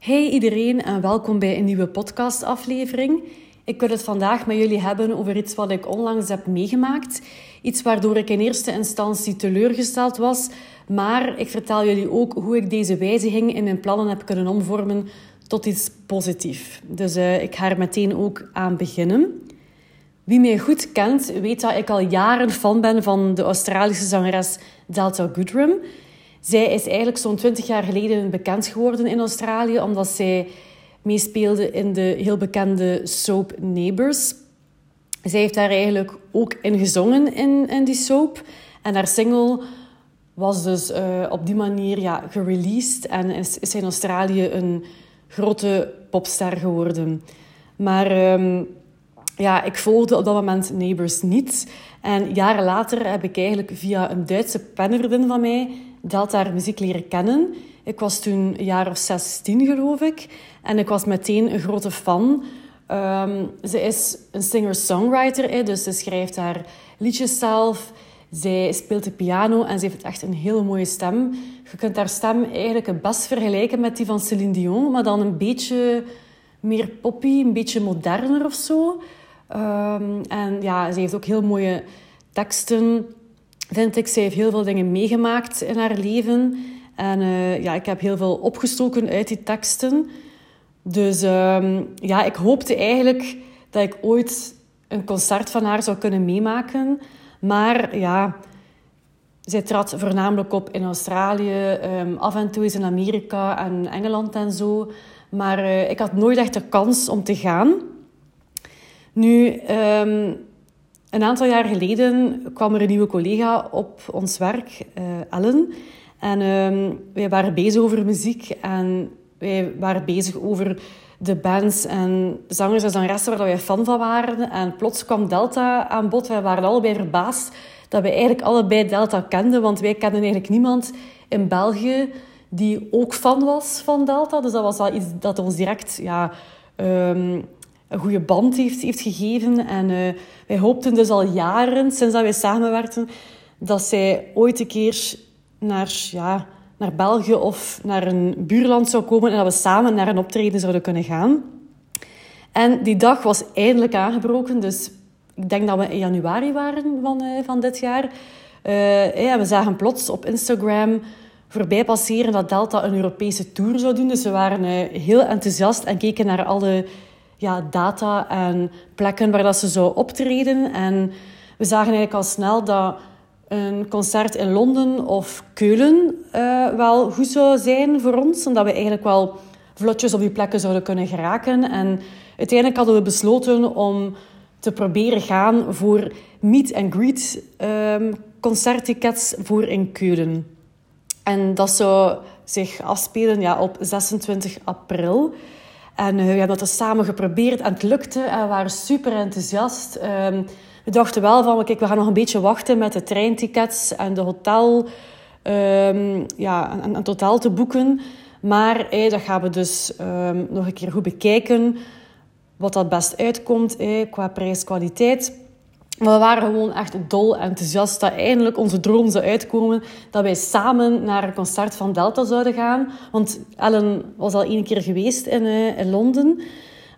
Hey iedereen en welkom bij een nieuwe podcastaflevering. Ik wil het vandaag met jullie hebben over iets wat ik onlangs heb meegemaakt. Iets waardoor ik in eerste instantie teleurgesteld was, maar ik vertel jullie ook hoe ik deze wijziging in mijn plannen heb kunnen omvormen tot iets positiefs. Dus uh, ik ga er meteen ook aan beginnen. Wie mij goed kent, weet dat ik al jaren fan ben van de Australische zangeres Delta Goodrum. Zij is eigenlijk zo'n 20 jaar geleden bekend geworden in Australië, omdat zij meespeelde in de heel bekende soap Neighbours. Zij heeft daar eigenlijk ook in gezongen in, in die soap. En haar single was dus uh, op die manier ja, gereleased en is, is in Australië een grote popster geworden. Maar um, ja, ik volgde op dat moment Neighbours niet. En jaren later heb ik eigenlijk via een Duitse pennerdin van mij Delta muziek leren kennen. Ik was toen een jaar of 16, geloof ik. En ik was meteen een grote fan. Um, ze is een singer-songwriter, dus ze schrijft haar liedjes zelf. Zij speelt de piano en ze heeft echt een hele mooie stem. Je kunt haar stem eigenlijk het best vergelijken met die van Celine Dion, maar dan een beetje meer poppy, een beetje moderner of zo. Um, en ja, ze heeft ook heel mooie teksten, vind ik. Ze heeft heel veel dingen meegemaakt in haar leven. En uh, ja, ik heb heel veel opgestoken uit die teksten. Dus um, ja, ik hoopte eigenlijk dat ik ooit een concert van haar zou kunnen meemaken. Maar ja, zij trad voornamelijk op in Australië, um, af en toe eens in Amerika en Engeland en zo. Maar uh, ik had nooit echt de kans om te gaan. Nu, um, een aantal jaar geleden kwam er een nieuwe collega op ons werk, uh, Ellen. En um, wij waren bezig over muziek en wij waren bezig over de bands en zangers en zangeressen waar wij fan van waren. En plots kwam Delta aan bod. Wij waren allebei verbaasd dat wij eigenlijk allebei Delta kenden, want wij kenden eigenlijk niemand in België die ook fan was van Delta. Dus dat was wel iets dat ons direct ja, um, een goede band heeft, heeft gegeven. En uh, wij hoopten dus al jaren, sinds dat wij samenwerkten, dat zij ooit een keer naar, ja, naar België of naar een buurland zou komen en dat we samen naar een optreden zouden kunnen gaan. En die dag was eindelijk aangebroken, dus ik denk dat we in januari waren van, uh, van dit jaar. Uh, we zagen plots op Instagram voorbij passeren dat Delta een Europese tour zou doen. Dus we waren heel enthousiast en keken naar alle ja, data en plekken waar dat ze zou optreden. En we zagen eigenlijk al snel dat een concert in Londen of Keulen uh, wel goed zou zijn voor ons. Omdat we eigenlijk wel vlotjes op die plekken zouden kunnen geraken. En uiteindelijk hadden we besloten om te proberen gaan voor meet and greet um, concerttickets voor in Keulen. En dat zou zich afspelen ja, op 26 april. En uh, we hebben dat samen geprobeerd en het lukte en we waren super enthousiast. Um, we dachten wel van, kijk, we gaan nog een beetje wachten met de treintickets en de hotel, um, ja, en, en, totaal te boeken. Maar hey, dat gaan we dus um, nog een keer goed bekijken, wat dat best uitkomt qua prijs-kwaliteit. We waren gewoon echt dol enthousiast dat eindelijk onze droom zou uitkomen. Dat wij samen naar een concert van Delta zouden gaan. Want Ellen was al één keer geweest in, uh, in Londen.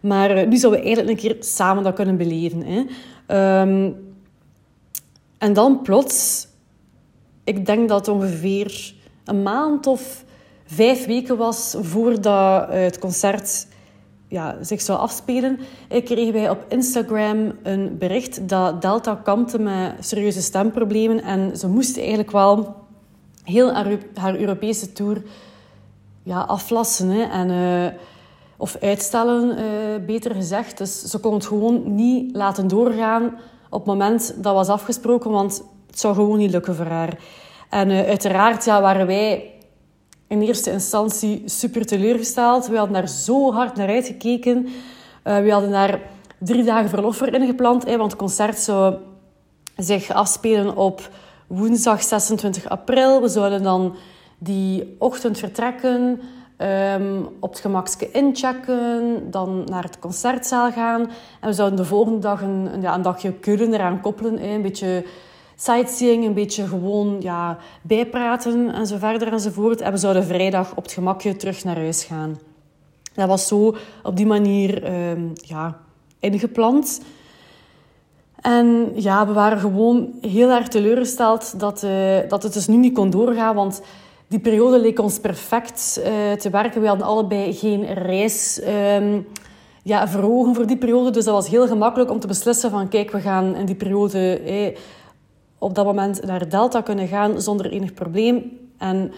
Maar uh, nu zouden we eigenlijk een keer samen dat kunnen beleven. Hè. Um, en dan plots, ik denk dat het ongeveer een maand of vijf weken was voordat uh, het concert ja, zich zou afspelen, kregen wij op Instagram een bericht dat Delta kampte met serieuze stemproblemen en ze moest eigenlijk wel heel haar, Europese tour ja, aflassen hè, en, uh, of uitstellen, uh, beter gezegd. Dus ze kon het gewoon niet laten doorgaan op het moment dat was afgesproken, want het zou gewoon niet lukken voor haar. En uiteraard ja, waren wij in eerste instantie super teleurgesteld. We hadden daar zo hard naar uitgekeken. Uh, we hadden daar drie dagen verlof voor ingepland, hè, want het concert zou zich afspelen op woensdag 26 april. We zouden dan die ochtend vertrekken, um, op het gemakske inchecken, dan naar het concertzaal gaan. En we zouden de volgende dag een, ja, een dagje keuren eraan koppelen, een beetje sightseeing, een beetje gewoon ja, bijpraten en zo verder enzovoort. En we zouden vrijdag op het gemakje terug naar huis gaan. Dat was zo op die manier ehm, ja, ingepland. En ja, we waren gewoon heel erg teleurgesteld dat, uh, dat het dus nu niet kon doorgaan. Want die periode leek ons perfect uh, te werken. We hadden allebei geen reis um, ja, verhogen voor die periode. Dus dat was heel gemakkelijk om te beslissen van... Kijk, we gaan in die periode eh, op dat moment naar Delta kunnen gaan zonder enig probleem. En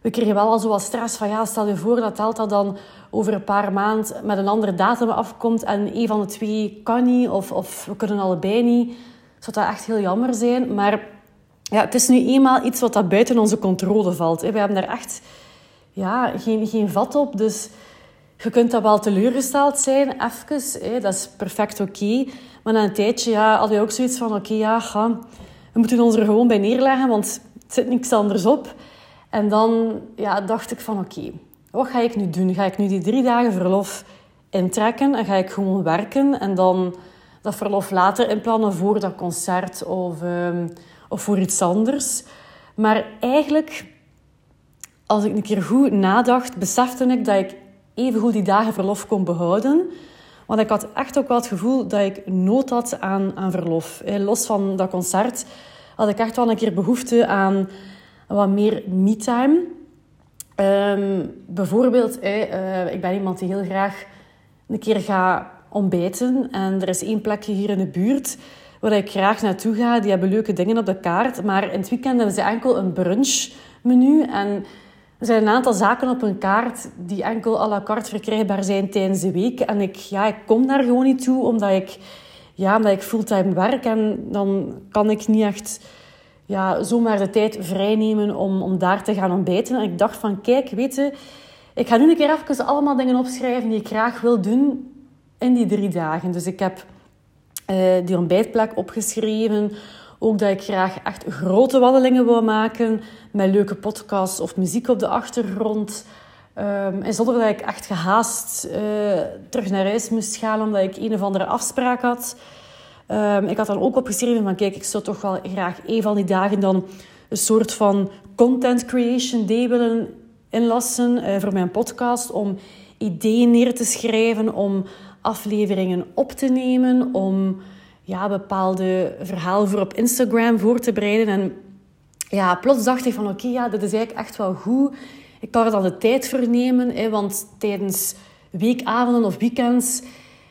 we kregen wel al zo wat stress van... Ja, stel je voor dat Delta dan over een paar maanden met een andere datum afkomt en een van de twee kan niet of, of we kunnen allebei niet. Zou dat echt heel jammer zijn. Maar ja, het is nu eenmaal iets wat dat buiten onze controle valt. We hebben daar echt ja, geen, geen vat op. Dus je kunt dat wel teleurgesteld zijn, even. Dat is perfect oké. Maar na een tijdje ja, had je ook zoiets van... Oké, ja, we moeten ons er gewoon bij neerleggen, want het zit niks anders op. En dan ja, dacht ik van... Oké, wat ga ik nu doen? Ga ik nu die drie dagen verlof intrekken en ga ik gewoon werken en dan dat verlof later inplannen voor dat concert of, um, of voor iets anders? Maar eigenlijk, als ik een keer goed nadacht, besefte ik dat ik even goed die dagen verlof kon behouden. Want ik had echt ook wel het gevoel dat ik nood had aan, aan verlof. Los van dat concert had ik echt wel een keer behoefte aan wat meer me-time. Um, bijvoorbeeld, uh, ik ben iemand die heel graag een keer gaat ontbijten. En er is één plekje hier in de buurt waar ik graag naartoe ga. Die hebben leuke dingen op de kaart. Maar in het weekend hebben ze enkel een brunchmenu. En er zijn een aantal zaken op een kaart die enkel à la carte verkrijgbaar zijn tijdens de week. En ik, ja, ik kom daar gewoon niet toe, omdat ik, ja, omdat ik fulltime werk. En dan kan ik niet echt ja, zomaar de tijd vrijnemen om, om daar te gaan ontbijten. En ik dacht van, kijk, weet je, ik ga nu een keer even allemaal dingen opschrijven die ik graag wil doen in die drie dagen. Dus ik heb uh, die ontbijtplek opgeschreven. Ook dat ik graag echt grote wandelingen wil maken met leuke podcasts of muziek op de achtergrond. Um, en zonder dat ik echt gehaast uh, terug naar huis moest gaan omdat ik een of andere afspraak had. Um, ik had dan ook opgeschreven van kijk, ik zou toch wel graag een van die dagen dan een soort van content creation day willen inlassen uh, voor mijn podcast. Om ideeën neer te schrijven, om afleveringen op te nemen, om ja, bepaalde verhalen voor op Instagram voor te bereiden. En ja, plots dacht ik van oké, ja, dit is eigenlijk echt wel goed. Ik kan er dan de tijd voor nemen, hè, want tijdens weekavonden of weekends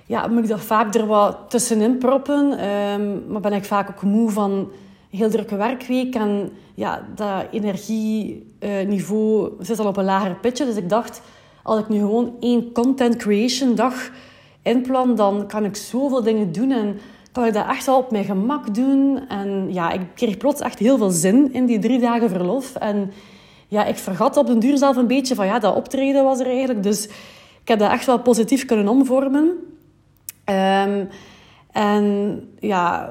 ja, moet ik dat vaak er wat tussenin proppen. Um, maar ben ik vaak ook moe van heel drukke werkweek. En ja, dat energieniveau zit al op een lager pitje. Dus ik dacht, als ik nu gewoon één content creation dag inplan, dan kan ik zoveel dingen doen. En kan ik dat echt wel op mijn gemak doen. En ja, ik kreeg plots echt heel veel zin in die drie dagen verlof. En ja, ik vergat op den duur zelf een beetje van ja, dat optreden was er eigenlijk. Dus ik heb dat echt wel positief kunnen omvormen. Um, en ja,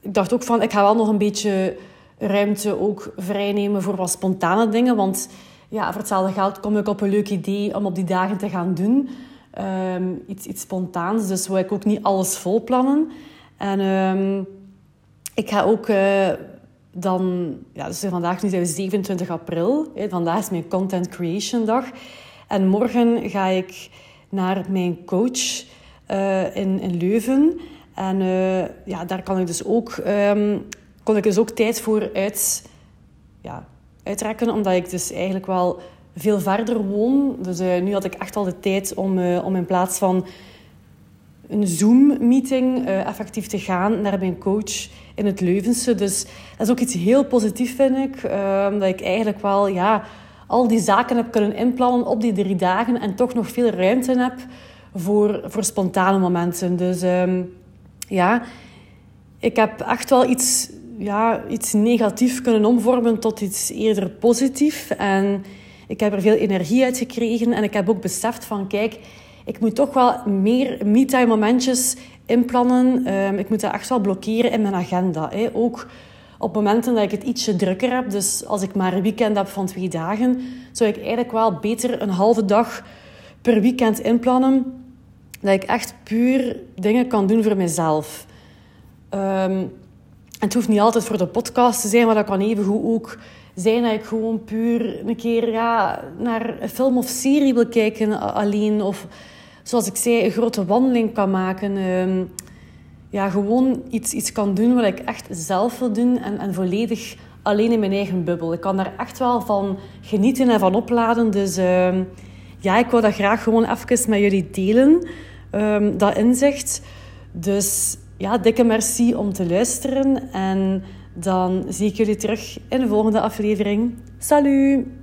ik dacht ook van, ik ga wel nog een beetje ruimte ook vrijnemen voor wat spontane dingen. Want ja, voor hetzelfde geld kom ik op een leuk idee om op die dagen te gaan doen. Um, iets, iets spontaans, dus wil ik ook niet alles vol plannen. En um, ik ga ook uh, dan... Ja, dus vandaag nu zijn we 27 april. Hè, vandaag is mijn Content Creation Dag. En morgen ga ik naar mijn coach uh, in, in Leuven. En uh, ja, daar kan ik dus ook, um, kon ik dus ook tijd voor uit, ja, uitrekken, omdat ik dus eigenlijk wel veel verder woon. Dus nu had ik echt al de tijd om, om in plaats van een Zoom-meeting effectief te gaan naar mijn coach in het Leuvense. Dus dat is ook iets heel positiefs, vind ik. dat ik eigenlijk wel ja, al die zaken heb kunnen inplannen op die drie dagen en toch nog veel ruimte heb voor, voor spontane momenten. Dus um, ja, ik heb echt wel iets, ja, iets negatief kunnen omvormen tot iets eerder positief. En ik heb er veel energie uit gekregen. En ik heb ook beseft van, kijk, ik moet toch wel meer me-time momentjes inplannen. Um, ik moet dat echt wel blokkeren in mijn agenda. Hè. Ook op momenten dat ik het ietsje drukker heb. Dus als ik maar een weekend heb van twee dagen, zou ik eigenlijk wel beter een halve dag per weekend inplannen dat ik echt puur dingen kan doen voor mezelf. Um, het hoeft niet altijd voor de podcast te zijn, maar dat kan even goed ook zijn dat ik gewoon puur een keer ja, naar een film of serie wil kijken alleen. Of zoals ik zei, een grote wandeling kan maken. Ehm, ja, gewoon iets, iets kan doen wat ik echt zelf wil doen en, en volledig alleen in mijn eigen bubbel. Ik kan daar echt wel van genieten en van opladen. Dus ehm, ja, ik wil dat graag gewoon even met jullie delen, um, dat inzicht. Dus ja, dikke merci om te luisteren. En dan zie ik jullie terug in de volgende aflevering. Salut!